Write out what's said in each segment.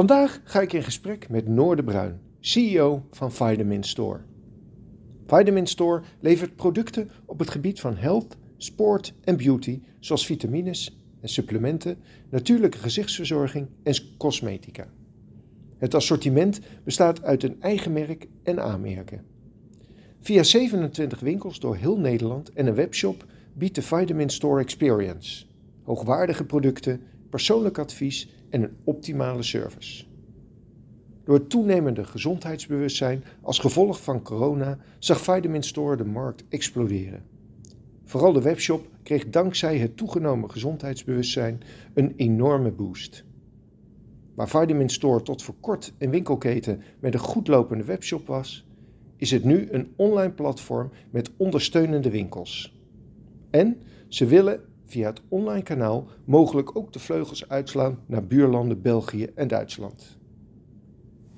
Vandaag ga ik in gesprek met Noor de Bruin, CEO van Vitamin Store. Vitamin Store levert producten op het gebied van health, sport en beauty, zoals vitamines en supplementen, natuurlijke gezichtsverzorging en cosmetica. Het assortiment bestaat uit een eigen merk en aanmerken. Via 27 winkels door heel Nederland en een webshop biedt de Vitamin Store Experience hoogwaardige producten, persoonlijk advies en een optimale service. Door toenemende gezondheidsbewustzijn als gevolg van corona zag Vitamin Store de markt exploderen. Vooral de webshop kreeg dankzij het toegenomen gezondheidsbewustzijn een enorme boost. Waar Vitamin Store tot voor kort een winkelketen met een goed lopende webshop was, is het nu een online platform met ondersteunende winkels. En ze willen via het online kanaal mogelijk ook de vleugels uitslaan naar buurlanden België en Duitsland.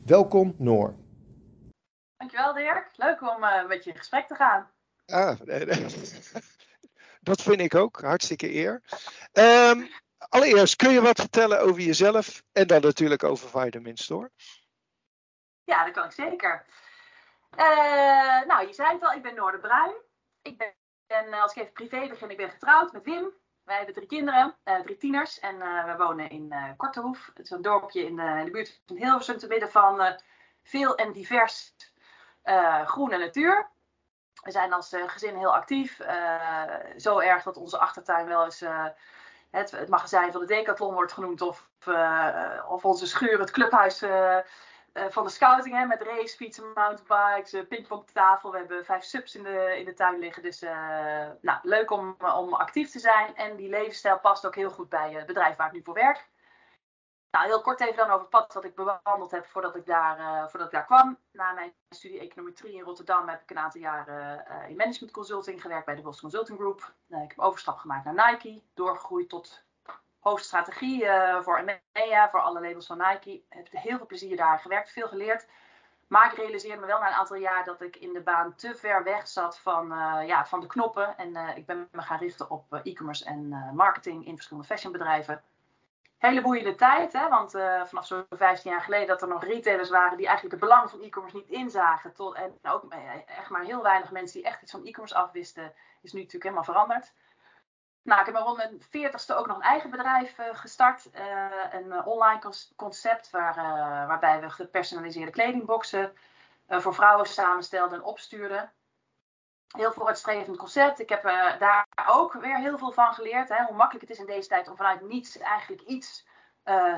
Welkom Noor. Dankjewel Dirk, leuk om uh, met je in gesprek te gaan. Ah, dat vind ik ook, hartstikke eer. Um, allereerst, kun je wat vertellen over jezelf en dan natuurlijk over Vitamin Store? Ja, dat kan ik zeker. Uh, nou, je zei het al, ik ben Noor de Bruin. Ik ben, en als ik even privé begin, ik ben getrouwd met Wim. Wij hebben drie kinderen, uh, drie tieners. En uh, we wonen in uh, Kortehoef. Het is een dorpje in in de buurt van Hilversum, te midden van veel en divers groene natuur. We zijn als gezin heel actief. zo erg dat onze achtertuin wel eens het, het, magazijn van de Decathlon wordt genoemd. Of, of onze schuur het clubhuis uh, van de scouting hè, met racefietsen, mountainbikes, uh, pingpongtafel. We hebben vijf subs in de, in de tuin liggen. Dus uh, nou, leuk om, om actief te zijn. En die levensstijl past ook heel goed bij het bedrijf waar ik nu voor werk. Nou, heel kort even dan over het pad dat ik bewandeld heb voordat ik daar, voordat ik daar kwam. Na mijn studie econometrie in Rotterdam heb ik een aantal jaren in management consulting gewerkt bij de Boston Consulting Group. ik heb overstap gemaakt naar Nike, doorgegroeid tot hoofdstrategie uh, voor EMEA, voor alle labels van Nike. Ik heb heel veel plezier daar gewerkt, veel geleerd. Maar ik realiseerde me wel na een aantal jaar dat ik in de baan te ver weg zat van, uh, ja, van de knoppen. En uh, ik ben me gaan richten op e-commerce en marketing in verschillende fashionbedrijven. Hele boeiende tijd, hè? want vanaf zo'n 15 jaar geleden dat er nog retailers waren die eigenlijk het belang van e-commerce niet inzagen. Tot, en ook echt maar heel weinig mensen die echt iets van e-commerce afwisten, is nu natuurlijk helemaal veranderd. Nou, ik heb rond mijn veertigste ook nog een eigen bedrijf uh, gestart. Uh, een uh, online concept waar, waarbij we gepersonaliseerde kledingboxen voor vrouwen samenstelden en opstuurden. Heel vooruitstrevend concept. Ik heb daar ook weer heel veel van geleerd. Hè, hoe makkelijk het is in deze tijd om vanuit niets eigenlijk iets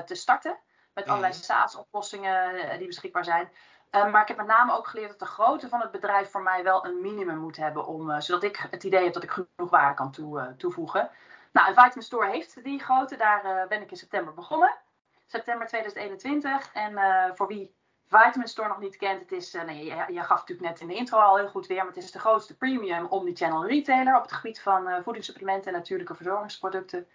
te starten. Met allerlei mhm. SaaS-oplossingen die beschikbaar zijn. Uh, maar ik heb met name ook geleerd dat de grootte van het bedrijf voor mij wel een minimum moet hebben. Om, uh, zodat ik het idee heb dat ik genoeg waarde kan uh, toevoegen. Nou, Vitamin Store heeft die grootte. Daar ben ik in september begonnen. September 2021. En voor wie Vitamin Store nog niet kent, het is, nee, je, je, gaf natuurlijk net in de intro al heel goed weer, maar het is de grootste premium omnichannel retailer op het gebied van voedingssupplementen en natuurlijke verzorgingsproducten.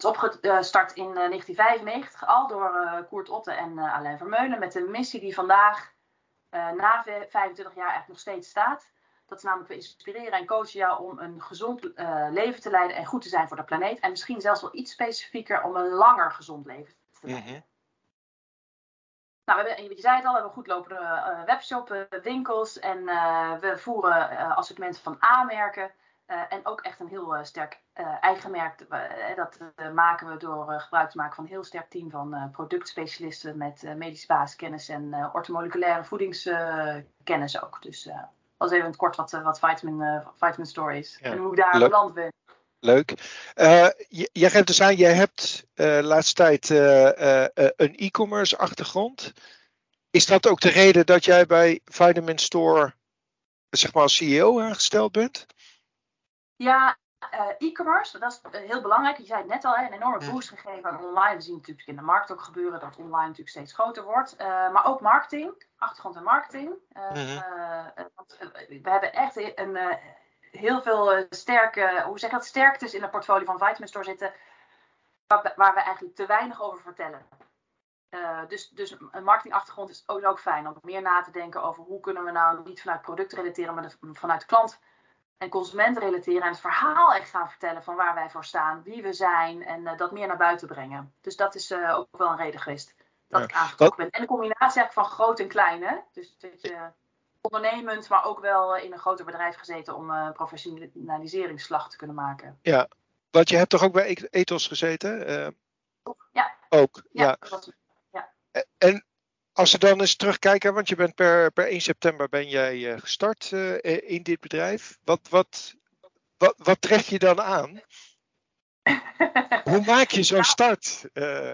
Het is opgestart in 1995 al door Koert Otte en Alain Vermeulen met een missie die vandaag na 25 jaar eigenlijk nog steeds staat. Dat is namelijk we inspireren en coachen jou om een gezond leven te leiden en goed te zijn voor de planeet. En misschien zelfs wel iets specifieker om een langer gezond leven te leiden. Mm Nou, we hebben, je zei het al, we hebben een goed lopende webshop, winkels en we voeren assortimenten van aanmerken. Uh, en ook echt een heel uh, sterk uh, eigen merk. dat maken we door gebruik te maken van een heel sterk team van productspecialisten met medische basiskennis en ortomoleculaire voedingskennis ook. Dus dat is even in het kort wat, wat Vitamin, Vitamin Store is. En hoe ik daar Leuk. beland ben. Leuk. jij geeft dus aan, jij hebt de laatste tijd een e-commerce achtergrond. Is dat ook de reden dat jij bij Vitamin Store zeg maar als CEO aangesteld bent? Ja, uh, e-commerce, dat is eh, heel belangrijk. Je zei het net al, een enorme boost gegeven aan online. We zien natuurlijk in de markt ook gebeuren dat online natuurlijk steeds groter wordt. Uh, maar ook marketing, achtergrond en marketing. Uh, we hebben echt een, heel veel sterke, hoe zeg je dat, sterktes in het portfolio van Vitamin Store zitten. Waar, waar we eigenlijk te weinig over vertellen. dus, dus een marketingachtergrond is ook, ook fijn om meer na te denken over hoe kunnen we nou niet vanuit product relateren, maar de, vanuit de klant en consumenten relateren en het verhaal echt gaan vertellen van waar wij voor staan, wie we zijn en uh, dat meer naar buiten brengen. Dus dat is uh, ook wel een reden geweest dat ik aangetrokken ben. En de combinatie eigenlijk van groot en klein. Hè? Dus dat je ondernemend, maar ook wel in een groter bedrijf gezeten om een professionaliseringsslag te kunnen maken. Ja, want je hebt toch ook bij Ethos gezeten? Uh, ja. Ook, ja. ja. En als we dan eens terugkijken, want je bent per, per 1 september ben jij eh, gestart uh, in dit bedrijf. Wat, wat, wat, wat tref je dan aan? Hoe maak je zo'n start? Uh...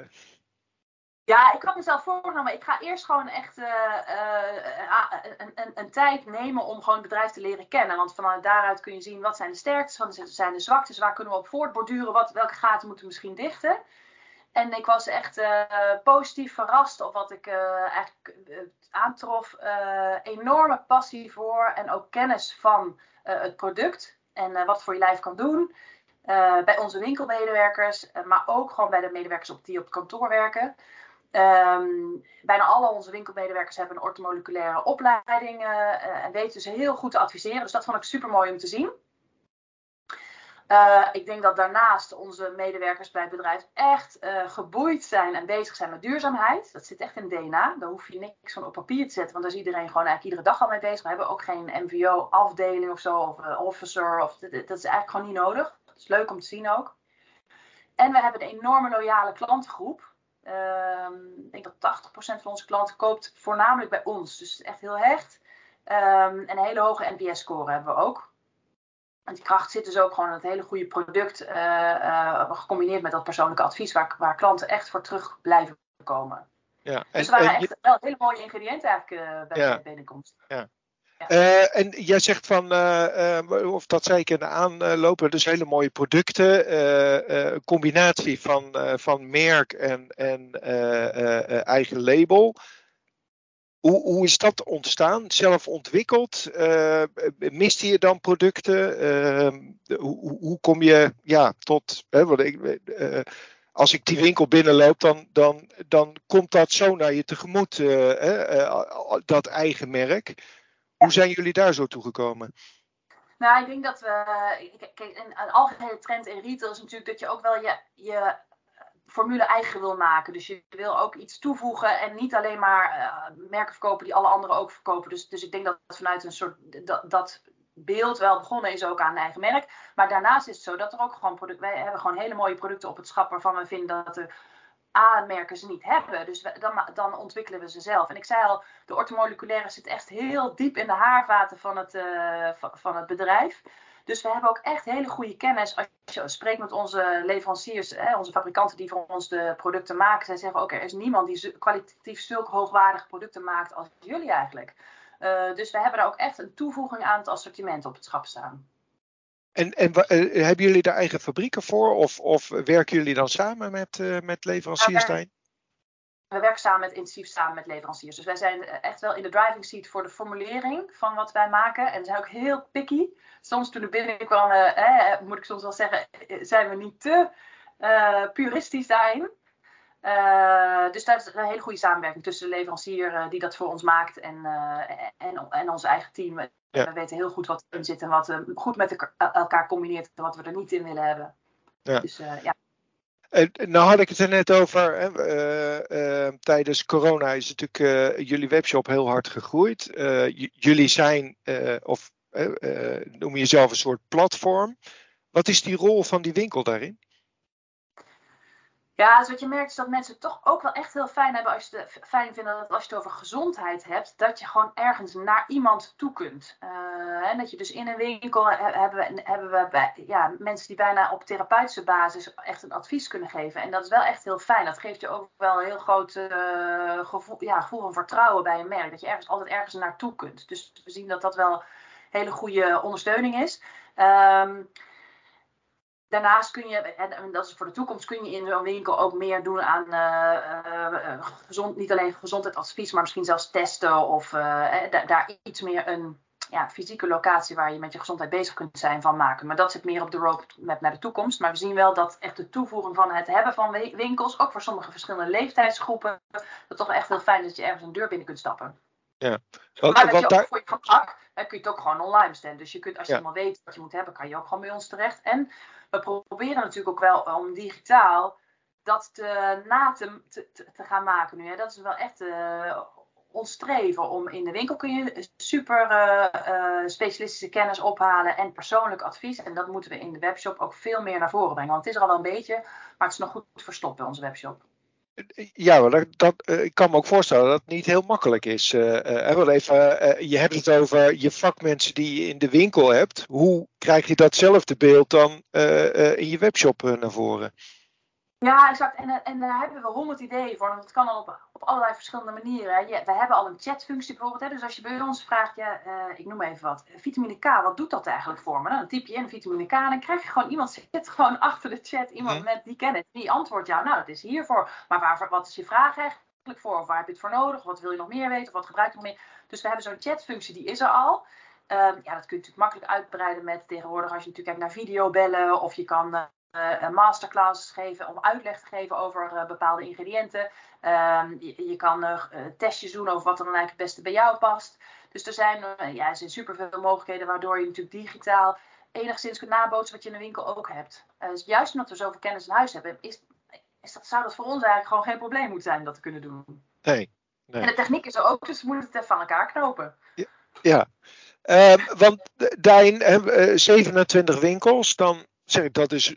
Ja, ik had mezelf voorgenomen. Ik ga eerst gewoon echt een, een, een, tijd nemen om gewoon het bedrijf te leren kennen. Want vanuit daaruit kun je zien wat zijn de sterktes, wat zijn de zwaktes, waar kunnen we op voortborduren, wat, welke gaten moeten we misschien dichten. En ik was echt uh, positief verrast op wat ik uh, eigenlijk uh, aantrof. enorme passie voor en ook kennis van het product en wat voor je lijf kan doen. bij onze winkelmedewerkers, maar ook gewoon bij de medewerkers op, die op het kantoor werken. Um, bijna alle onze winkelmedewerkers hebben een ortomoleculaire opleiding en weten dus heel goed te adviseren. Dus dat vond ik super mooi om te zien. Uh, ik denk dat daarnaast onze medewerkers bij het bedrijf echt uh, geboeid zijn en bezig zijn met duurzaamheid. Dat zit echt in DNA. Daar hoef je niks van op papier te zetten, want daar is iedereen gewoon eigenlijk iedere dag al mee bezig. We hebben ook geen MVO-afdeling of zo, of uh, officer. Of, dat, is eigenlijk gewoon niet nodig. Dat is leuk om te zien ook. En we hebben een enorme loyale klantengroep. Ehm, ik denk dat 80% van onze klanten koopt voornamelijk bij ons. Dus echt heel hecht. Um, en een hele hoge NPS-score hebben we ook. Die kracht zit dus ook gewoon in het hele goede product, uh, uh, gecombineerd met dat persoonlijke advies, waar, waar klanten echt voor terug blijven komen. Ja, en, dus er waren echt wel hele mooie ingrediënten eigenlijk uh, bij ja, de binnenkomst. Ja. Ja. en jij zegt van, of dat zei ik in de aanlopen, dus hele mooie producten, een combinatie van, van merk en, en eigen label. Hoe, hoe is dat ontstaan? Zelf ontwikkeld? Uh, miste je dan producten? Uh, hoe, hoe, kom je ja, tot. Hè, ik, uh, als ik die winkel binnenloop, dan, dan, dan komt dat zo naar je tegemoet, dat eigen merk. Hoe zijn jullie daar zo toegekomen? Nou, ik denk dat we. Kijk, een, een trend in retail is natuurlijk dat je ook wel je, je formule eigen wil maken. Dus je wil ook iets toevoegen en niet alleen maar uh, merken verkopen die alle anderen ook verkopen. Dus, dus ik denk dat vanuit een soort dat, dat beeld wel begonnen is ook aan een eigen merk. Maar daarnaast is het zo dat er ook gewoon producten. Wij hebben gewoon hele mooie producten op het schap waarvan we vinden dat de A-merken ze niet hebben. Dus dan, dan ontwikkelen we ze zelf. En ik zei al, de ortomoleculaire zit echt heel diep in de haarvaten van het, uh, van het bedrijf. Dus we hebben ook echt hele goede kennis. Als je spreekt met onze leveranciers, hè, onze fabrikanten die voor ons de producten maken, zij zeggen ook er is niemand die kwalitatief zulke hoogwaardige producten maakt als jullie eigenlijk. Uh, dus we hebben daar ook echt een toevoeging aan het assortiment op het schap staan. En, en uh, hebben jullie daar eigen fabrieken voor? Of, of werken jullie dan samen met, uh, met leveranciers daarin? We werken samen met intensief samen met leveranciers. Dus wij zijn echt wel in de driving seat voor de formulering van wat wij maken. En we zijn ook heel picky. Soms toen er binnenkwam, uh, eh, moet ik soms wel zeggen, zijn we niet te uh, puristisch daarin. Uh, dus daar is een hele goede samenwerking tussen de leverancier die dat voor ons maakt en, en, en ons eigen team. We weten heel goed wat erin zit en wat goed met elkaar combineert en wat we er niet in willen hebben. Ja. Dus ja. Nou had ik het er net over. Uh, uh, tijdens corona is natuurlijk jullie webshop heel hard gegroeid. jullie zijn, of noem je jezelf een soort platform. Wat is die rol van die winkel daarin? Ja, dus wat je merkt is dat mensen toch ook wel echt heel fijn hebben als je het fijn vinden dat als je het over gezondheid hebt, dat je gewoon ergens naar iemand toe kunt. En dat je dus in een winkel hebben we, hebben we bij, ja, mensen die bijna op therapeutische basis echt een advies kunnen geven. En dat is wel echt heel fijn. Dat geeft je ook wel een heel groot uh, gevoel, ja, gevoel van vertrouwen bij een merk. Dat je ergens altijd ergens naartoe kunt. Dus we zien dat dat wel hele goede ondersteuning is. Um, Daarnaast kun je, en dat is voor de toekomst, kun je in zo'n winkel ook meer doen aan uh, uh, gezond, niet alleen gezondheidsadvies, maar misschien zelfs testen of daar iets meer een ja, fysieke locatie waar je met je gezondheid bezig kunt zijn van maken. Maar dat zit meer op de roadmap naar de toekomst. Maar we zien wel dat echt de toevoeging van het hebben van winkels, ook voor sommige verschillende leeftijdsgroepen, dat toch echt heel fijn is dat je ergens een deur binnen kunt stappen. Ja. Wat, maar dat je ook voor je gemak, kun je het ook gewoon online bestellen. Dus je kunt, als je ja. helemaal weet wat je moet hebben, kan je ook gewoon bij ons terecht. En we proberen natuurlijk ook wel om digitaal dat te, na te, te, te gaan maken nu. Hè. Dat is wel echt uh, ons streven om in de winkel kun je super uh, specialistische kennis ophalen en persoonlijk advies. En dat moeten we in de webshop ook veel meer naar voren brengen. Want het is er al wel een beetje, maar het is nog goed verstopt bij onze webshop. Ja, dat, dat, ik kan me ook voorstellen dat het niet heel makkelijk is. Uh, even, je hebt het over je vakmensen die je in de winkel hebt. Hoe krijg je datzelfde beeld dan in je webshop naar voren? Ja, exact. En, en daar hebben we honderd ideeën voor. Dat kan al op, op allerlei verschillende manieren. Ja, we hebben al een chatfunctie bijvoorbeeld. Hè. Dus als je bij ons vraagt, ja, uh, ik noem even wat. Vitamine K, wat doet dat eigenlijk voor me? Nou, dan typ je in vitamine K en dan krijg je gewoon iemand zit gewoon achter de chat. Iemand mhm. met die kennis. Die antwoordt jou, nou, dat is hiervoor. Maar waar, wat is je vraag eigenlijk voor? Of waar heb je het voor nodig? Wat wil je nog meer weten? Of wat gebruik je nog meer? Dus we hebben zo'n chatfunctie, die is er al. Um, ja, dat kun je natuurlijk makkelijk uitbreiden met tegenwoordig als je natuurlijk kijkt naar videobellen. Of je kan... Uh, masterclasses geven om uitleg te geven over uh, bepaalde ingrediënten. Um, je, je, kan uh, testjes doen over wat er dan eigenlijk het beste bij jou past. Dus er zijn, ja, er zijn superveel mogelijkheden waardoor je natuurlijk digitaal enigszins kunt nabootsen wat je in de winkel ook hebt. dus juist omdat we zoveel kennis in huis hebben, is, is dat, zou dat voor ons eigenlijk gewoon geen probleem moeten zijn dat te kunnen doen. Nee. nee. En de techniek is er ook, dus we moeten het even van elkaar knopen. Ja. ja. Want daarin hebben 27 winkels, dan zeg dat is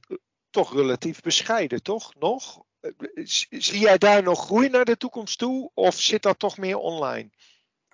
toch relatief bescheiden, toch? Nog? Zie jij daar nog groei naar de toekomst toe? Of zit dat toch meer online?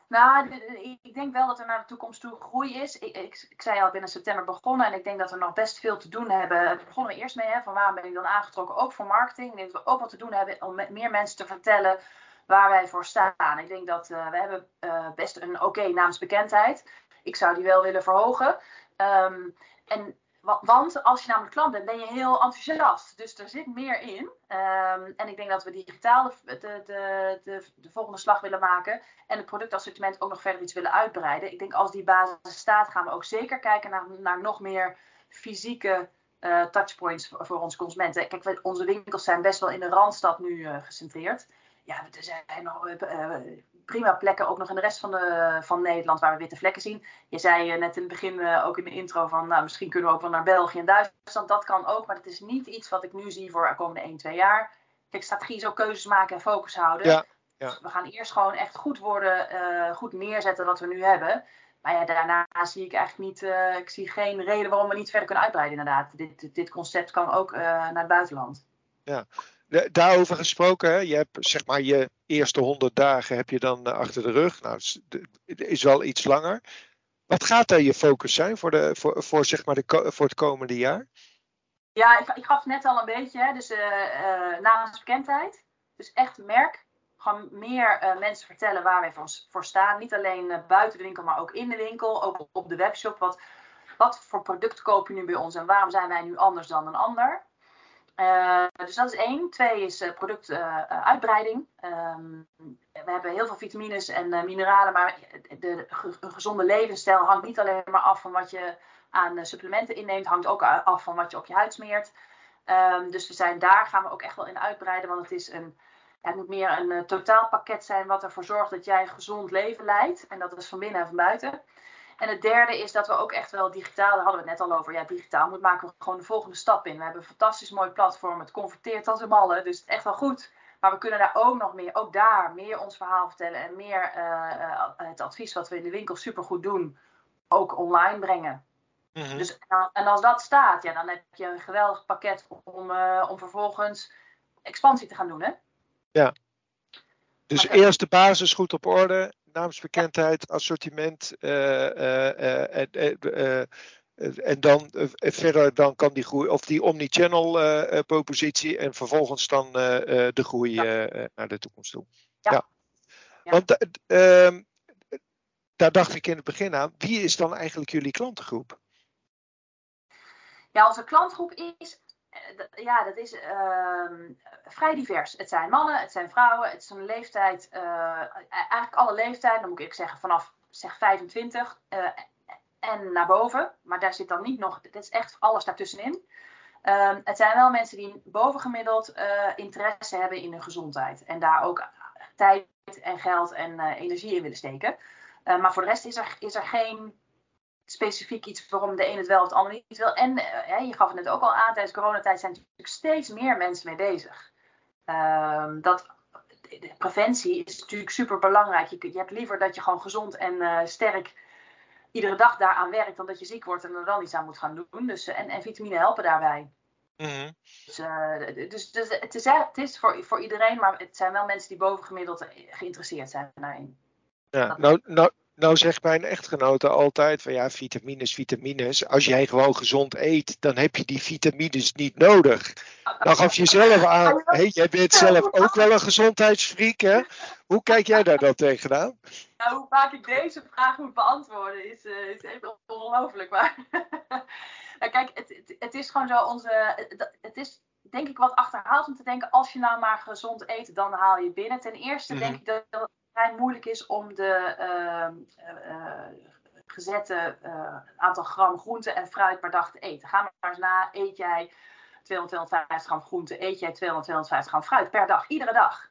Nou, ik denk wel dat er naar de toekomst toe groei is. Ik, ik, zei al, binnen september begonnen en ik denk dat we nog best veel te doen hebben. Daar begonnen we eerst mee, hè, van waarom ben ik dan aangetrokken? Ook voor marketing. Ik denk dat we ook wat te doen hebben om meer mensen te vertellen waar wij voor staan. Ik denk dat uh, we hebben best een oké okay naamsbekendheid. Ik zou die wel willen verhogen. Um, en want als je namelijk klant bent, ben je heel enthousiast. Dus er zit meer in. Um, en ik denk dat we digitaal de, de, de, de, volgende slag willen maken. En het productassortiment ook nog verder iets willen uitbreiden. Ik denk als die basis staat, gaan we ook zeker kijken naar, naar nog meer fysieke uh, touchpoints voor, onze consumenten. Kijk, onze winkels zijn best wel in de Randstad nu uh, gecentreerd. Ja, er zijn nog uh, prima plekken ook nog in de rest van, de, van Nederland waar we witte vlekken zien. Je zei uh, net in het begin, uh, ook in de intro, van nou, misschien kunnen we ook wel naar België en Duitsland. Dat kan ook, maar het is niet iets wat ik nu zie voor de komende 1, 2 jaar. Kijk, strategie is ook keuzes maken en focus houden. Ja, ja. Dus we gaan eerst gewoon echt goed worden, uh, goed neerzetten wat we nu hebben. Maar ja, daarna zie ik eigenlijk niet, ik zie geen reden waarom we niet verder kunnen uitbreiden inderdaad. Dit, dit concept kan ook naar het buitenland. Ja, daarover gesproken, je hebt zeg maar je eerste 100 dagen heb je dan eh, achter de rug. Nou, het is wel iets langer. Wat gaat daar je focus zijn voor, de, voor, voor, zeg maar de, voor het komende jaar? Ja, ik, ik gaf net al een beetje. Dus uh, uh. Dus echt merk. Gewoon meer mensen vertellen waar wij voor, voor staan. Niet alleen buiten de winkel, maar ook in de winkel. Ook op de webshop. Wat, wat voor product koop je nu bij ons en waarom zijn wij nu anders dan een ander? Uh, dus dat is één. Twee is uh, productuitbreiding. Uh, um, we hebben heel veel vitamines en mineralen, maar de, gezonde levensstijl hangt niet alleen maar af van wat je aan supplementen inneemt, hangt ook af van wat je op je huid smeert. Um, dus we zijn daar gaan we ook echt wel in uitbreiden, want het is een, het moet meer een totaalpakket zijn wat ervoor zorgt dat jij een gezond leven leidt. En dat is van binnen en van buiten. En het derde is dat we ook echt wel digitaal, daar hadden we het net al over, ja, digitaal moet maken we gewoon de volgende stap in. We hebben een fantastisch mooi platform, het converteert als een malle, dus het is echt wel goed. Maar we kunnen daar ook nog meer, ook daar meer ons verhaal vertellen en meer uh, het advies wat we in de winkel supergoed doen, ook online brengen. Mhm. dus, en als dat staat, ja, dan heb je een geweldig pakket om, uh, om vervolgens expansie te gaan doen. Hè? Ja. Dus eerst de basis goed op orde naamsbekendheid, assortiment uh, uh, en dan verder dan kan die groei, of die omnichannel uh, propositie en vervolgens dan de groei ja. naar de toekomst toe. Ja. ja. Want ehm, daar dacht ik in het begin aan, wie is dan eigenlijk jullie klantengroep? Ja, onze klantgroep is eh, ja, dat is uh, vrij divers. Het zijn mannen, het zijn vrouwen, het is een leeftijd, uh, eigenlijk alle leeftijden, dan moet ik zeggen vanaf zeg 25 uh, en naar boven. Maar daar zit dan niet nog, dit is echt alles daartussenin. Um, het zijn wel mensen die bovengemiddeld interesse hebben in hun gezondheid. En daar ook tijd en geld en energie in willen steken. maar voor de rest is er, is er geen specifiek iets waarom de een het wel of het ander niet wil. En uh, je gaf het net ook al aan, tijdens coronatijd zijn natuurlijk steeds meer mensen mee bezig. Ehm, dat, preventie is natuurlijk super belangrijk. Je, je, hebt liever dat je gewoon gezond en sterk iedere dag daaraan werkt, dan dat je ziek wordt en er dan iets aan moet gaan doen. Dus, en, en vitamine helpen daarbij. Mhm. Dus, uh, dus, dus, het is, het is voor, voor iedereen, maar het zijn wel mensen die bovengemiddeld geïnteresseerd zijn daarin. Ja, nou, nou, nou zegt mijn echtgenote altijd van ja, vitamines, vitamines. Als jij gewoon gezond eet, dan heb je die vitamines niet nodig. Dan gaf je zelf aan, hey, jij bent zelf ook wel een gezondheidsfreak, hè? Hoe kijk jij daar dan tegenaan? Nou, hoe vaak ik deze vraag moet beantwoorden is, uh, is even ongelooflijk. Maar nou, kijk, het, het, is gewoon zo onze. Het, is denk ik wat achterhaald om te denken: als je nou maar gezond eet, dan haal je binnen. Ten eerste mhm. denk ik dat vrij moeilijk is om de uh, gezette aantal gram groente en fruit per dag te eten. Ga maar eens na: eet jij 200, 250 gram groente, eet jij 200, 250 gram fruit per dag, iedere dag.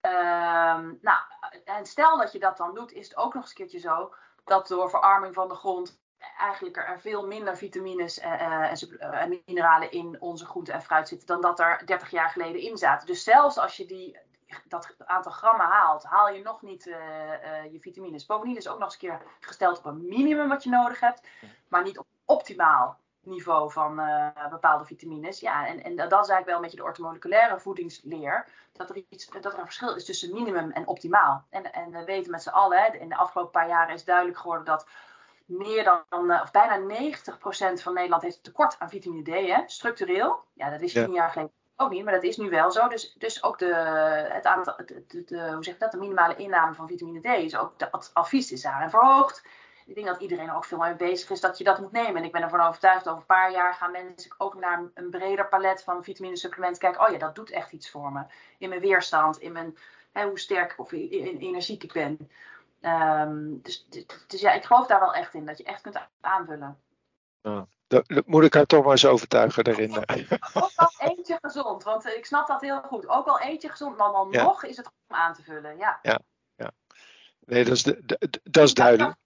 Ehm, nou, en stel dat je dat dan doet, is het ook nog eens een keertje zo dat door verarming van de grond eigenlijk er veel minder vitamines en mineralen in onze groente en fruit zitten dan dat er 30 jaar geleden in zaten. Dus zelfs als je die, dat aantal grammen haalt, haal je nog niet je vitamines. Bovendien is ook nog eens een keer gesteld op een minimum wat je nodig hebt, maar niet op optimaal niveau van uh, bepaalde vitamines. Ja, en, en dat is eigenlijk wel een beetje de ortomoleculaire voedingsleer. Dat er, iets, dat er een verschil is tussen minimum en optimaal. En, en we weten met z'n allen, in de afgelopen paar jaren is duidelijk geworden dat meer dan, of bijna 90% van Nederland heeft tekort aan vitamine D, hè, structureel. Ja, dat is tien jaar geleden niet, maar dat is nu wel zo. Dus, dus ook de, het aantal, de, de, hoe zeg je dat, de minimale inname van vitamine D is ook, het advies is daarin verhoogd ik denk dat iedereen er ook veel mee bezig is dat je dat moet nemen. En ik ben ervan overtuigd, over een paar jaar gaan mensen ook naar een breder palet van vitamine supplementen kijken. Oh ja, dat doet echt iets voor me. In mijn weerstand, in mijn, hè, hoe sterk of in, energiek ik ben. Um, dus, dus ja, ik geloof daar wel echt in, dat je echt kunt aanvullen. Ja. Moet ik haar toch maar eens overtuigen daarin. Ook al eentje gezond, want ik snap dat heel goed. Ook al eentje gezond, maar dan nog is het goed om aan te vullen. Ja, ja, ja. Nee, dat is, de, dat is duidelijk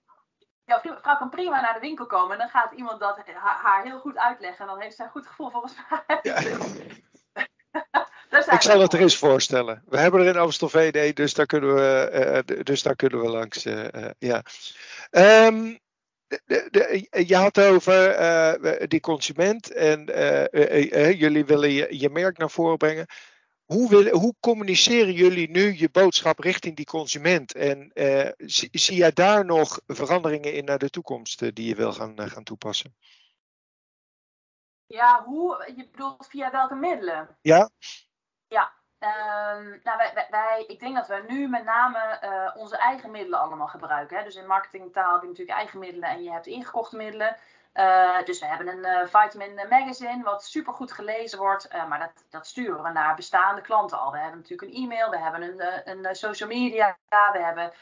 jouw vrouw kan prima naar de winkel komen en dan gaat iemand dat haar, heel goed uitleggen en dan heeft ze een goed gevoel volgens mij. Ja. ik zal het er eens voorstellen. We hebben er in Amstelveen dus daar kunnen we, uh, dus daar kunnen we langs. Uh, uh, ja. Um, de, de, je had over die consument en jullie willen je, je merk naar voren brengen. Hoe, wil, hoe, communiceren jullie nu je boodschap richting die consument? En zie, zie jij daar nog veranderingen in naar de toekomst die je wil gaan, gaan toepassen? Ja, hoe? Je bedoelt via welke middelen? Ja. Ja, um, nou, wij, wij, ik denk dat we nu met name onze eigen middelen allemaal gebruiken. Hè? Dus in marketingtaal heb je natuurlijk eigen middelen en je hebt ingekochte middelen. Uh, dus we hebben een uh, Vitamin Magazine, wat super goed gelezen wordt. Maar dat, dat, sturen we naar bestaande klanten al. We hebben natuurlijk een e-mail, we hebben een, een social media, we hebben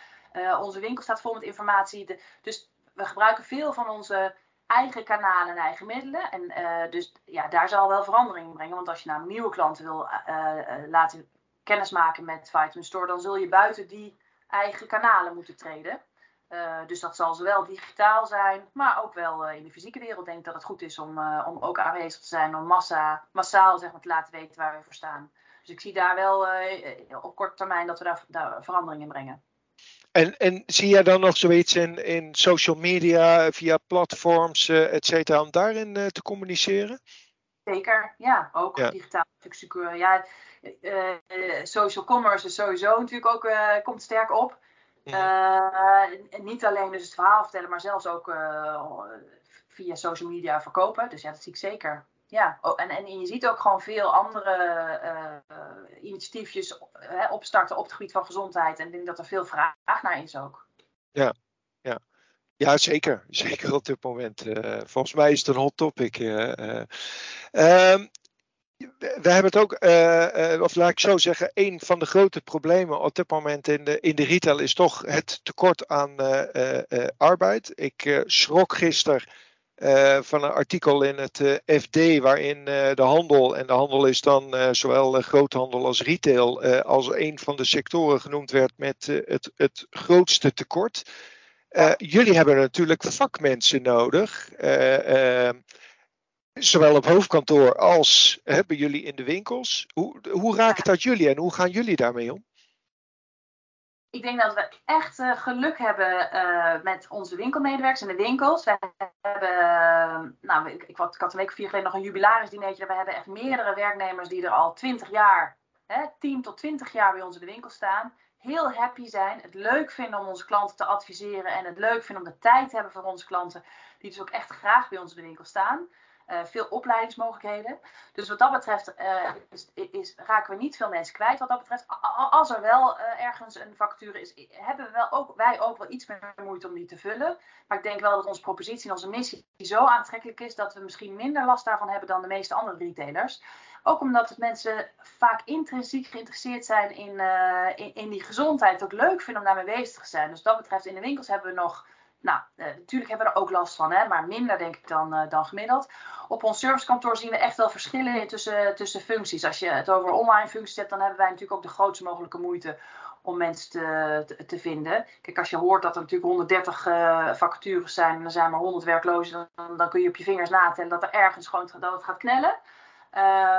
onze winkel staat vol met informatie. Dus we gebruiken veel van onze eigen kanalen en eigen middelen. En dus ja, daar zal wel verandering in brengen. Want als je nou nieuwe klanten wil laten kennismaken met Vitamin Store, dan zul je buiten die eigen kanalen moeten treden. Uh, dus dat zal zowel digitaal zijn, maar ook wel uh, in de fysieke wereld. Denk ik dat het goed is om, uh, om ook aanwezig te zijn, om massa, massaal zeg maar, te laten weten waar we voor staan. Dus ik zie daar wel op korte termijn dat we daar verandering in brengen. En, en zie jij dan nog zoiets in, in social media, via platforms, et cetera, om daarin te communiceren? Zeker, ja. Ook ja. digitaal. Natuurlijk, ja, social commerce is sowieso natuurlijk ook, komt sterk op. Uh, niet alleen dus het verhaal vertellen, maar zelfs ook uh, via social media verkopen. Dus ja, dat zie ik zeker. Ja, oh, en, en je ziet ook gewoon veel andere uh, initiatiefjes opstarten op het gebied van gezondheid. En ik denk dat er veel vraag naar is ook. Ja, ja. Ja, zeker. Zeker op dit moment. volgens mij is het een hot topic. Um, we hebben het ook, uh, uh, of laat ik zo zeggen, een van de grote problemen op dit moment in de, in de retail is toch het tekort aan uh, arbeid. Ik schrok gisteren van een artikel in het FD waarin de handel, en de handel is dan zowel groothandel als retail, als een van de sectoren genoemd werd met het, het grootste tekort. jullie hebben natuurlijk vakmensen nodig zowel op hoofdkantoor als hebben jullie in de winkels. Hoe, hoe raakt dat jullie en hoe gaan jullie daarmee om? Ik denk dat we echt uh, geluk hebben uh, met onze winkelmedewerkers in de winkels. We hebben, uh, nou, ik, ik, had een week of vier geleden nog een jubilarisdinertje. We hebben echt meerdere werknemers die er al 20 jaar, hè, 10 tot 20 jaar bij ons in de winkel staan. Heel happy zijn, het leuk vinden om onze klanten te adviseren en het leuk vinden om de tijd te hebben voor onze klanten. Die dus ook echt graag bij ons in de winkel staan. Uh, veel opleidingsmogelijkheden. Dus wat dat betreft uh, is, is, raken we niet veel mensen kwijt. Wat dat betreft, als er wel uh, ergens een vacature is, hebben we wel ook, wij ook wel iets meer moeite om die te vullen. Maar ik denk wel dat onze propositie en onze missie zo aantrekkelijk is dat we misschien minder last daarvan hebben dan de meeste andere retailers. Ook omdat mensen vaak intrinsiek geïnteresseerd zijn in, in, in, die gezondheid. Ook leuk vinden om daarmee bezig te zijn. Dus wat dat betreft, in de winkels hebben we nog nou, uh, natuurlijk hebben we er ook last van, hè, maar minder denk ik dan, uh, dan gemiddeld. Op ons servicekantoor zien we echt wel verschillen tussen, tussen functies. Als je het over online functies hebt, dan hebben wij natuurlijk ook de grootste mogelijke moeite om mensen te, te, vinden. Kijk, als je hoort dat er natuurlijk 130 uh, eh, vacatures zijn en er zijn maar 100 werklozen, dan, dan kun je op je vingers natellen dat er ergens gewoon dat gaat knellen.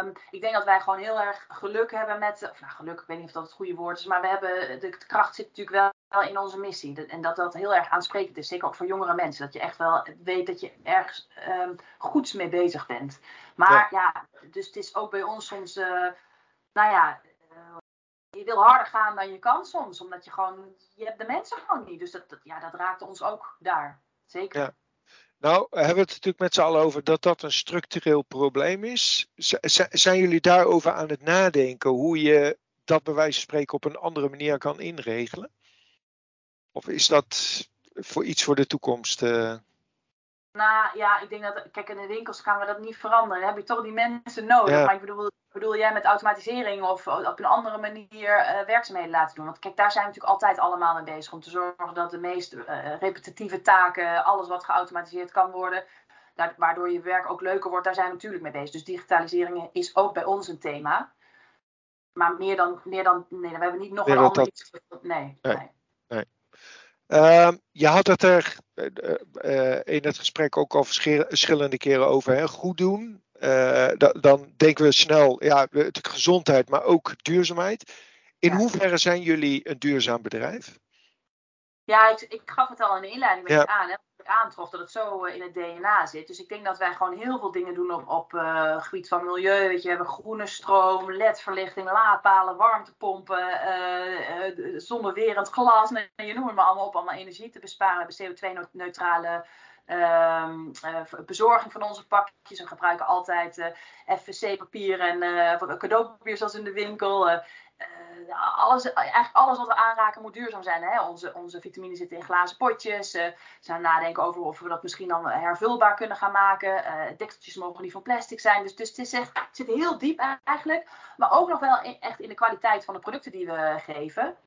Um, ik denk dat wij gewoon heel erg geluk hebben met, of nou geluk, ik weet niet of dat het goede woord is, maar we hebben, de, kracht zit natuurlijk wel in onze missie. En dat dat heel erg aansprekend is, zeker ook voor jongere mensen. Dat je echt wel weet dat je ergens um, goeds mee bezig bent. Maar ja. ja. dus het is ook bij ons soms, uh, nou ja, uh, je wil harder gaan dan je kan soms, omdat je gewoon, je hebt de mensen gewoon niet. Dus dat, dat ja, dat raakt ons ook daar, zeker. Ja. Nou, we hebben het natuurlijk met z'n allen over dat dat een structureel probleem is. Z zijn jullie daarover aan het nadenken hoe je dat bij wijze van spreken op een andere manier kan inregelen? Of is dat voor iets voor de toekomst? Uh... Nou ja, ik denk dat, kijk, in de winkels gaan we dat niet veranderen. Dan heb je toch die mensen nodig. Maar ik bedoel, bedoel jij met automatisering of op een andere manier uh, werkzaamheden laten doen? Want kijk, daar zijn we natuurlijk altijd allemaal mee bezig. Om te zorgen dat de meest uh, repetitieve taken, alles wat geautomatiseerd kan worden, daar, waardoor je werk ook leuker wordt, daar zijn we natuurlijk mee bezig. Dus digitalisering is ook bij ons een thema. Maar meer dan, meer dan nee, we hebben niet nog een ander iets. Nee, nee. nee. Uh, je had het er uh, uh, in het gesprek ook al verschillende keren over. Hè? Goed doen, uh, dan denken we snel, ja, gezondheid, maar ook duurzaamheid. In hoeverre zijn jullie een duurzaam bedrijf? Ja, ik, ik gaf het al in de inleiding ja. aan. Hè, aantrof dat het zo in het DNA zit. Dus ik denk dat wij gewoon heel veel dingen doen op, op uh, gebied van milieu. Weet je, we hebben groene stroom, ledverlichting, laadpalen, warmtepompen, uh, zonnewerend glas. Nee, je noemt het maar allemaal op, allemaal energie te besparen. We hebben CO2-neutrale Um, uh, bezorging van onze pakjes. We gebruiken altijd uh, eh, FVC-papier en uh, cadeaupapier zoals in de winkel. Alles, eigenlijk alles wat we aanraken moet duurzaam zijn. Hè? Onze, onze vitamine zitten in glazen potjes. we zijn nadenken over of we dat misschien dan hervulbaar kunnen gaan maken. dekseltjes mogen niet van plastic zijn. Dus, dus het, is echt, het zit heel diep eigenlijk. Maar ook nog wel echt in de kwaliteit van de producten die we geven.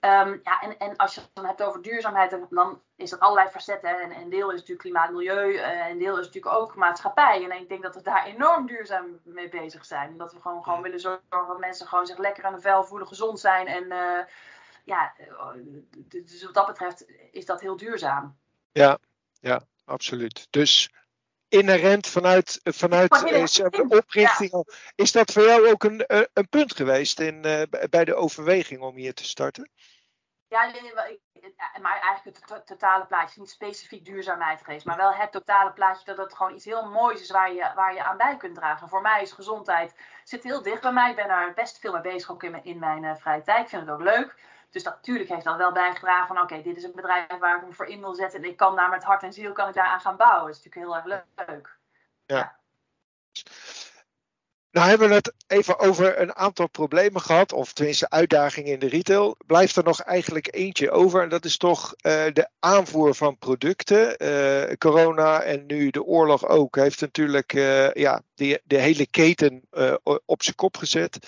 Um, ja, en, en als je het dan hebt over duurzaamheid, dan is dat allerlei facetten. En een deel is natuurlijk klimaat, milieu, uh, een deel is natuurlijk ook maatschappij. En ik denk dat we daar enorm duurzaam mee bezig zijn. Dat we gewoon, gewoon willen zorgen dat mensen gewoon zich lekker aan de vel voelen, gezond zijn. En uh, ja, dus wat dat betreft is dat heel duurzaam. Ja, ja, absoluut. Dus inherent vanuit, vanuit de oprichting. Ja. Is dat voor jou ook een, een punt geweest in, uh, bij de overweging om hier te starten? Ja, maar eigenlijk het totale plaatje. Niet specifiek duurzaamheid geweest, maar wel het totale plaatje dat het gewoon iets heel moois is waar je, waar je aan bij kunt dragen. Voor mij is gezondheid zit heel dicht bij mij. Ik ben daar best veel mee bezig, ook in mijn, in mijn uh, vrije tijd. Ik vind het ook leuk. Dus natuurlijk heeft dat wel bijgedragen van oké, dit is een bedrijf waar ik me voor in wil zetten. En ik kan daar met hart en ziel kan ik daaraan gaan bouwen. Dat is natuurlijk heel erg leuk. Ja. Nou hebben we het even over een aantal problemen gehad, of tenminste uitdagingen in de retail. Blijft er nog eigenlijk eentje over en dat is toch uh, de aanvoer van producten. Uh, corona en nu de oorlog ook heeft natuurlijk uh, ja, de hele keten op zijn kop gezet.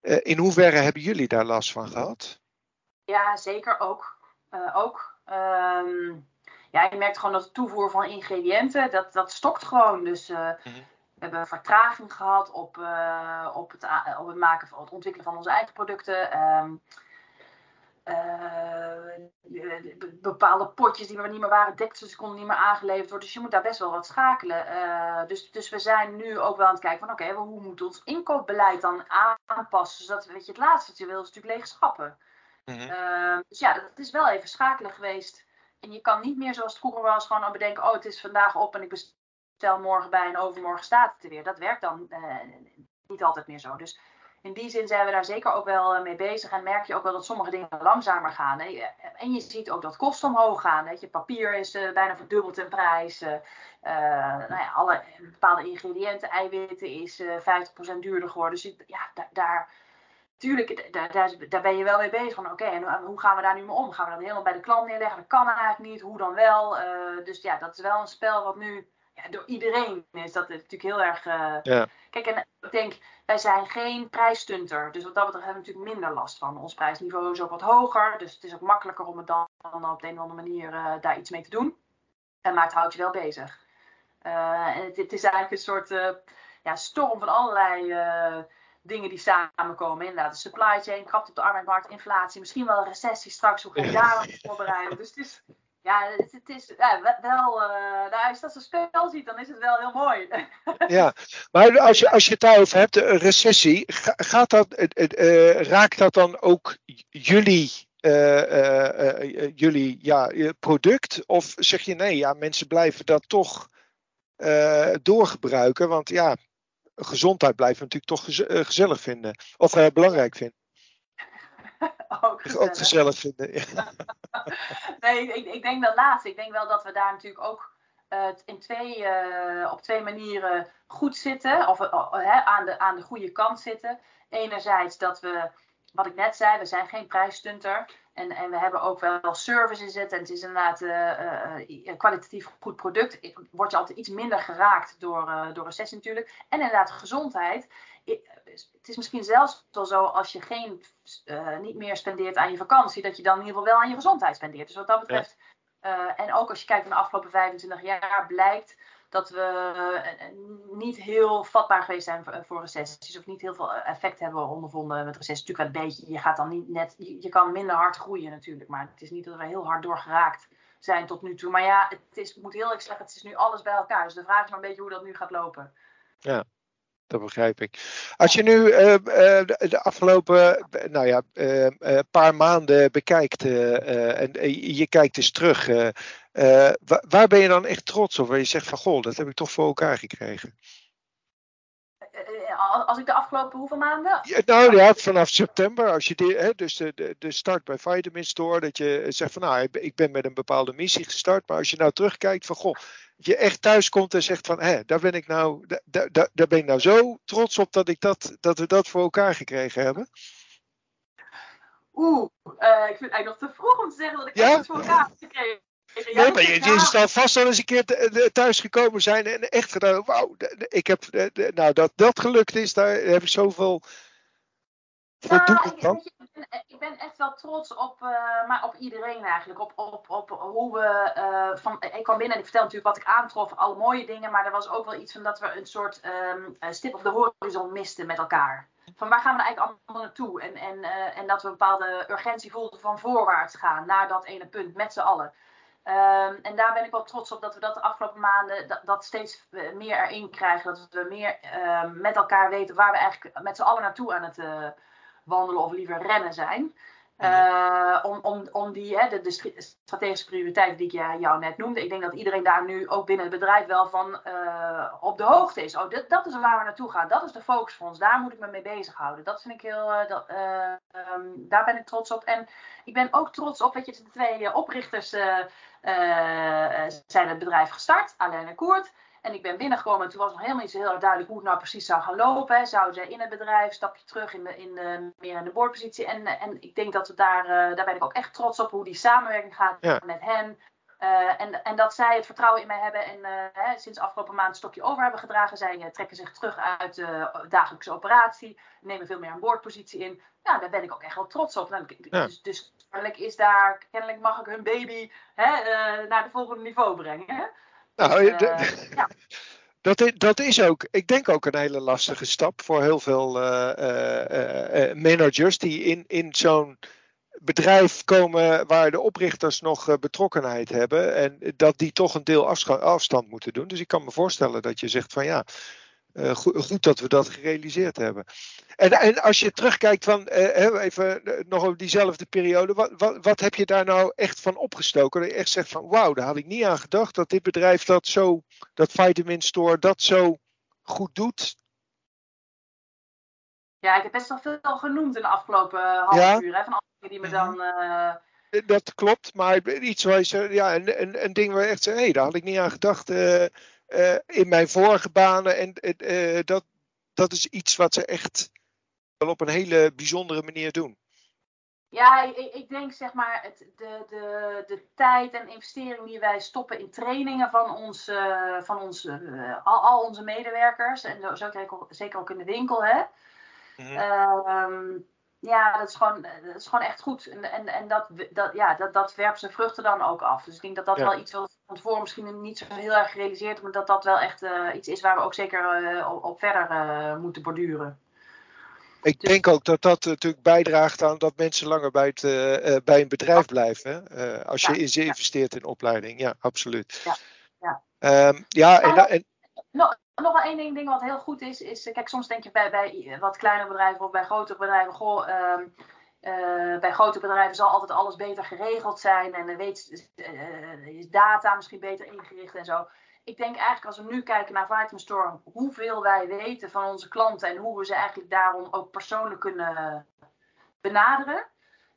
in hoeverre hebben jullie daar last van gehad? Ja, zeker ook. ook. Um, ja, je merkt gewoon dat de toevoer van ingrediënten, dat, dat stokt gewoon. Dus... Mm -hmm we hebben vertraging gehad op, uh, op, het, op het, maken, het ontwikkelen van onze eigen producten. Um, bepaalde potjes die maar niet meer waren, deksels konden niet meer aangeleverd worden. Dus je moet daar best wel wat schakelen. dus, dus we zijn nu ook wel aan het kijken van oké, hoe moet ons inkoopbeleid dan aanpassen? Zodat weet je, het laatste wat je wil is natuurlijk lege schappen. Mm dus ja, dat is wel even schakelen geweest. En je kan niet meer zoals het vroeger was, gewoon bedenken, oh het is vandaag op en ik bestel morgen bij en overmorgen staat het er weer. Dat werkt dan uh, niet altijd meer zo. Dus in die zin zijn we daar zeker ook wel eh, mee bezig. En merk je ook wel dat sommige dingen langzamer gaan. Hè. En je ziet ook dat kosten omhoog gaan. Hè. Je papier is bijna verdubbeld in prijs. Nou ja, alle bepaalde ingrediënten, eiwitten is 50% duurder geworden. Dus ja, daar, daar tuurlijk, daar, daar, daar, ben je wel mee bezig. Van oké, en hoe gaan we daar nu mee om? Gaan we dat helemaal bij de klant neerleggen? Dat kan eigenlijk niet. Hoe dan wel? dus ja, dat is wel een spel wat nu ja, door iedereen is dat natuurlijk heel erg. Uh... Ja. Kijk, en ik denk, wij zijn geen prijsstunter. Dus wat dat betreft hebben we natuurlijk minder last van. Ons prijsniveau is ook wat hoger. Dus het is ook makkelijker om het dan, dan op de een of andere manier uh, daar iets mee te doen. En, maar het houdt je wel bezig. En het, het, is eigenlijk een soort ja, storm van allerlei dingen die samenkomen. Inderdaad, de supply chain, krapt op de arbeidsmarkt, inflatie, misschien wel een recessie straks. Hoe ga je daarop voorbereiden? Dus het is ja, het, het is ja, wel, uh, nou, als je dat een spel ziet, dan is het wel heel mooi. ja, maar als je, als je het daarover hebt, een recessie, gaat dat, uh, raakt dat dan ook jullie, uh, jullie ja, product? Of zeg je nee, ja, mensen blijven dat toch doorgebruiken? Want ja, gezondheid blijven natuurlijk toch gezellig vinden, of belangrijk vinden. ook gezellig, ook gezellig vinden. nee, ik, ik, denk dat laatste. Ik denk wel dat we daar natuurlijk ook uh, in twee, uh, op twee manieren goed zitten. Of uh, aan, de, aan de goede kant zitten. Enerzijds dat we, wat ik net zei, we zijn geen prijsstunter. En, en we hebben ook wel service in zitten. En het is inderdaad een kwalitatief goed product. Word je altijd iets minder geraakt door, door recessie natuurlijk. En inderdaad gezondheid het is misschien zelfs wel zo als je geen, uh, niet meer spendeert aan je vakantie, dat je dan in ieder geval wel aan je gezondheid spendeert. Dus wat dat betreft, uh, en ook als je kijkt naar de afgelopen 25 jaar, blijkt dat we uh, niet heel vatbaar geweest zijn voor, recessies. Of niet heel veel effect hebben ondervonden met recessies. Natuurlijk een beetje, je gaat dan niet net, je, kan minder hard groeien natuurlijk. Maar het is niet dat we heel hard doorgeraakt zijn tot nu toe. Maar ja, het is, moet heel erg zeggen, het is nu alles bij elkaar. Dus de vraag is maar een beetje hoe dat nu gaat lopen. Ja, dat begrijp ik. Als je nu uh, de afgelopen nou ja, uh, paar maanden bekijkt en je kijkt eens terug, waar ben je dan echt trots op? Waar je zegt van goh, dat heb ik toch voor elkaar gekregen? Als ik de afgelopen hoeveel maanden? Ja, nou ja, vanaf september, als je die, hè, dus de, de, de start bij Vitamin Store, dat je zegt van nou, ik ben met een bepaalde missie gestart, maar als je nou terugkijkt van goh, je echt thuis komt en zegt van, hé, daar ben ik nou, daar, daar, daar ben ik nou zo trots op dat, ik dat, dat we dat voor elkaar gekregen hebben? Oeh, uh, ik vind het eigenlijk nog te vroeg om te zeggen dat ik ja? het voor elkaar heb gekregen. Ja, nee, maar je, je vast wel eens een keer thuis gekomen zijn en echt gedaan, wauw, ik heb, nou dat dat gelukt is, daar heb ik zoveel doe ik dan? Ik ben echt wel trots op, uh, maar op iedereen eigenlijk. Op, op, op hoe we. Uh, van, ik kwam binnen en ik vertelde natuurlijk wat ik aantrof, alle mooie dingen. Maar er was ook wel iets van dat we een soort um, stip op de horizon misten met elkaar. Van waar gaan we nou eigenlijk allemaal naartoe? En, en, uh, en dat we een bepaalde urgentie voelden van voorwaarts gaan naar dat ene punt met z'n allen. Um, en daar ben ik wel trots op dat we dat de afgelopen maanden dat, dat steeds meer erin krijgen. Dat we meer uh, met elkaar weten waar we eigenlijk met z'n allen naartoe aan het wandelen of liever rennen zijn. Mhm. Eh, om, om, om die, hè, de, strategische prioriteiten die ik jou net noemde. Ik denk dat iedereen daar nu ook binnen het bedrijf wel van uh, op de hoogte is. Oh, dit, dat is waar we naartoe gaan. Dat is de focus voor ons. Daar moet ik me mee bezighouden. Dat vind ik heel, uh, dat, um, daar ben ik trots op. En ik ben ook trots op, weet je, de twee oprichters zijn het bedrijf gestart. Alain en Koert. En ik ben binnengekomen en toen was nog helemaal niet zo heel erg duidelijk hoe het nou precies zou gaan lopen. Zouden zij in het bedrijf, stapje terug in de, in de, meer in de boordpositie. En, en ik denk dat we daar, uh, daar ben ik ook echt trots op hoe die samenwerking gaat met hen. Uh, en, en dat zij het vertrouwen in mij hebben en uh, hè, sinds afgelopen maand een stokje over hebben gedragen. Zij trekken zich terug uit de dagelijkse operatie, nemen veel meer een boordpositie in. Ja, daar ben ik ook echt wel trots op. Nou, dus, dus kennelijk is daar, kennelijk mag ik hun baby hè, naar het volgende niveau brengen. Nou, dus, ja. Dat is, dat is ook, ik denk ook een hele lastige stap voor heel veel uh, uh, managers die in, in zo'n bedrijf komen waar de oprichters nog betrokkenheid hebben en dat die toch een deel afstand moeten doen. Dus ik kan me voorstellen dat je zegt van ja, goed, goed, dat we dat gerealiseerd hebben. En, en als je terugkijkt van, even nog over diezelfde periode, wat, wat, wat, heb je daar nou echt van opgestoken? Dat je echt zegt van wauw, daar had ik niet aan gedacht dat dit bedrijf dat zo, dat Vitamin Store dat zo goed doet. Ja, ik heb best wel veel genoemd in de afgelopen half uur. Hè, van alle die me dan. Uh... Dat klopt, maar iets waar je, ja, een, een, een ding waar je echt zei, hé, hey, daar had ik niet aan gedacht in mijn vorige banen. En dat, dat is iets wat ze echt wel op een hele bijzondere manier doen. Ja, ik, ik, denk zeg maar het, de, de, de tijd en investering die wij stoppen in trainingen van, ons, van ons, al, al, onze medewerkers. En zo, zeker ook in de winkel. Hè. Mhm. Ehm, ja, dat is, gewoon, dat is gewoon echt goed. En, en, en dat, dat, ja, dat, dat werpt zijn vruchten dan ook af. Dus ik denk dat dat wel iets wat van tevoren misschien niet zo heel erg gerealiseerd, maar dat dat wel echt uh, iets is waar we ook zeker uh, op, op, verder uh, moeten borduren. Ik dus, denk ook dat dat natuurlijk bijdraagt aan dat mensen langer bij, het, bij een bedrijf blijven. als je in ze investeert in opleiding. Ja, absoluut. Ja, ja. Um, ja en, en, nog wel één ding, wat heel goed is, is, kijk, soms denk je bij, bij wat kleinere bedrijven of bij grotere bedrijven, goh, uh, uh, bij grote bedrijven zal altijd alles beter geregeld zijn en weet, is data misschien beter ingericht en zo. Ik denk eigenlijk als we nu kijken naar Vitamin Store, hoeveel wij weten van onze klanten en hoe we ze eigenlijk daarom ook persoonlijk kunnen benaderen.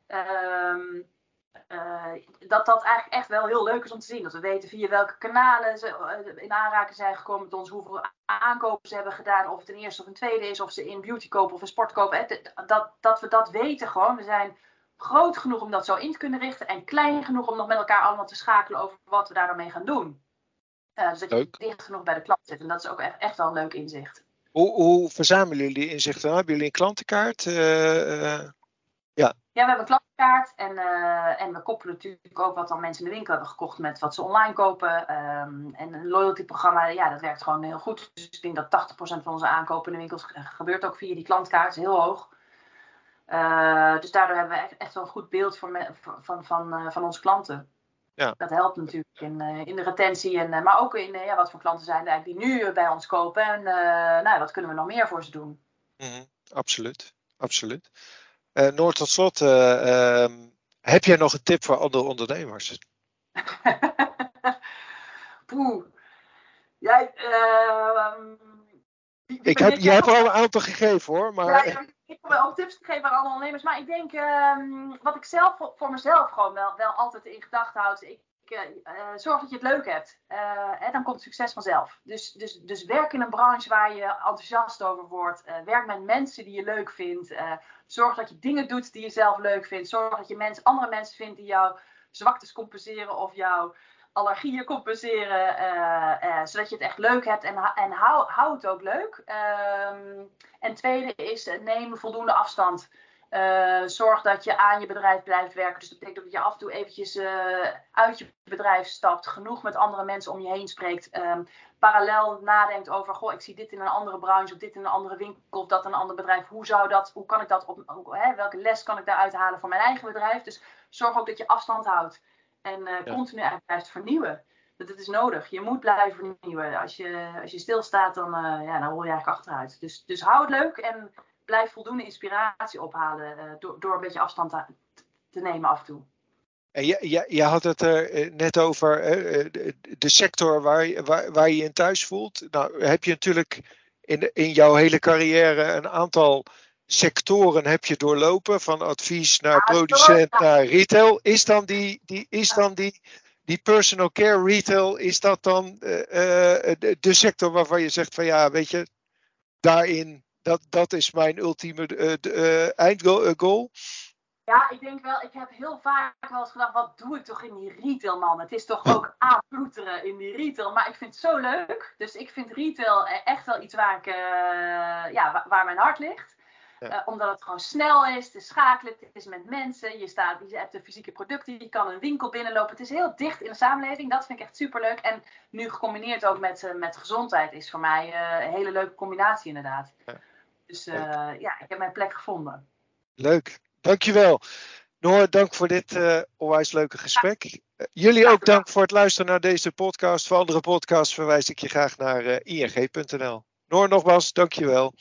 Uh, uh, dat dat eigenlijk echt wel heel leuk is om te zien. Dat we weten via welke kanalen ze eh, in aanraking zijn gekomen met ons, hoeveel aankopen ze hebben gedaan, of het een eerste of een tweede is, of ze in beauty kopen of in sport kopen. Dat, dat we dat weten gewoon. We zijn groot genoeg om dat zo in te kunnen richten en klein genoeg om nog met elkaar allemaal te schakelen over wat we daarmee gaan doen. Uh, dus dat je dicht genoeg bij de klant zit. En dat is ook echt, echt wel een leuk inzicht. Hoe, hoe verzamelen jullie inzichten? Hebben jullie een klantenkaart? Uh, ja. ja, we hebben een en, uh, en we koppelen natuurlijk ook wat dan mensen in de winkel hebben gekocht met wat ze online kopen. Um, en een loyalty programma, ja, dat werkt gewoon heel goed. Dus ik denk dat 80% van onze aankopen in de winkels gebeurt ook via die klantkaart, is heel hoog. Uh, dus daardoor hebben we echt, echt wel een goed beeld van, van, van, uh, van onze klanten. Ja. Dat helpt natuurlijk in, in de retentie, en, maar ook in ja, wat voor klanten zijn er eigenlijk die nu bij ons kopen. En nou, wat kunnen we nog meer voor ze doen? Mm -hmm. Absoluut, absoluut. Uh, Noord tot slot, uh, um, heb jij nog een tip voor andere ondernemers? Poeh. Jij, uh, ik heb, jij hebt al een aantal gegeven hoor. Maar... Ja, ik heb wel tips gegeven aan andere ondernemers. Maar ik denk, um, wat ik zelf voor mezelf gewoon wel, wel altijd in gedachten houd. Ik, uh, zorg dat je het leuk hebt. Uh, hè, dan komt succes vanzelf. Dus, dus, dus werk in een branche waar je enthousiast over wordt. Werk met mensen die je leuk vindt. zorg dat je dingen doet die je zelf leuk vindt. Zorg dat je mensen, andere mensen vindt die jouw zwaktes compenseren of jouw allergieën compenseren. zodat je het echt leuk hebt en, en hou, hou het ook leuk. Ehm, en tweede is neem voldoende afstand. Uh, zorg dat je aan je bedrijf blijft werken. Dus dat betekent dat je af en toe eventjes uh, uit je bedrijf stapt. Genoeg met andere mensen om je heen spreekt. Um, parallel nadenkt over, goh, ik zie dit in een andere branche of dit in een andere winkel of dat in een ander bedrijf. Hoe zou dat, hoe kan ik dat op, hè, welke les kan ik daaruit halen voor mijn eigen bedrijf? Dus zorg ook dat je afstand houdt en uh, ja. continu eigenlijk blijft vernieuwen. Dat, dat is nodig. Je moet blijven vernieuwen. Als je, als je stilstaat, dan, ja, dan rol je eigenlijk achteruit. Dus, dus hou het leuk en blijf voldoende inspiratie ophalen uh, door, door een beetje afstand te, te nemen af en toe. En je, je, je, had het er eh, net over uh, de sector waar, waar, waar je in thuis voelt. Nou heb je natuurlijk in, in jouw hele carrière een aantal sectoren heb je doorlopen. Van advies naar producent naar retail. Is dan die, die, is dan die, die personal care retail, is dat dan uh, de, de sector waarvan je zegt van ja, weet je, daarin dat, dat is mijn ultieme uh, eindgoal. Ja, ik denk wel, ik heb heel vaak wel eens gedacht, wat doe ik toch in die retail, man? Het is toch ook aanploeteren in die retail. Maar ik vind het zo leuk. Dus ik vind retail echt wel iets waar, ik, uh, ja, waar mijn hart ligt. Uh, omdat het gewoon snel is, het is schakelen, het is met mensen. Je, staat, je hebt de fysieke producten, je kan een winkel binnenlopen. Het is heel dicht in de samenleving, dat vind ik echt superleuk. En nu gecombineerd ook met, uh, met gezondheid is voor mij een hele leuke combinatie inderdaad. Ja. Dus uh, ja, ik heb mijn plek gevonden. Leuk, dankjewel. Noor, dank voor dit uh, onwijs leuke gesprek. Uh, jullie ook dank voor het luisteren naar deze podcast. Voor andere podcasts verwijs ik je graag naar uh, ing.nl. Noor, nogmaals, dankjewel.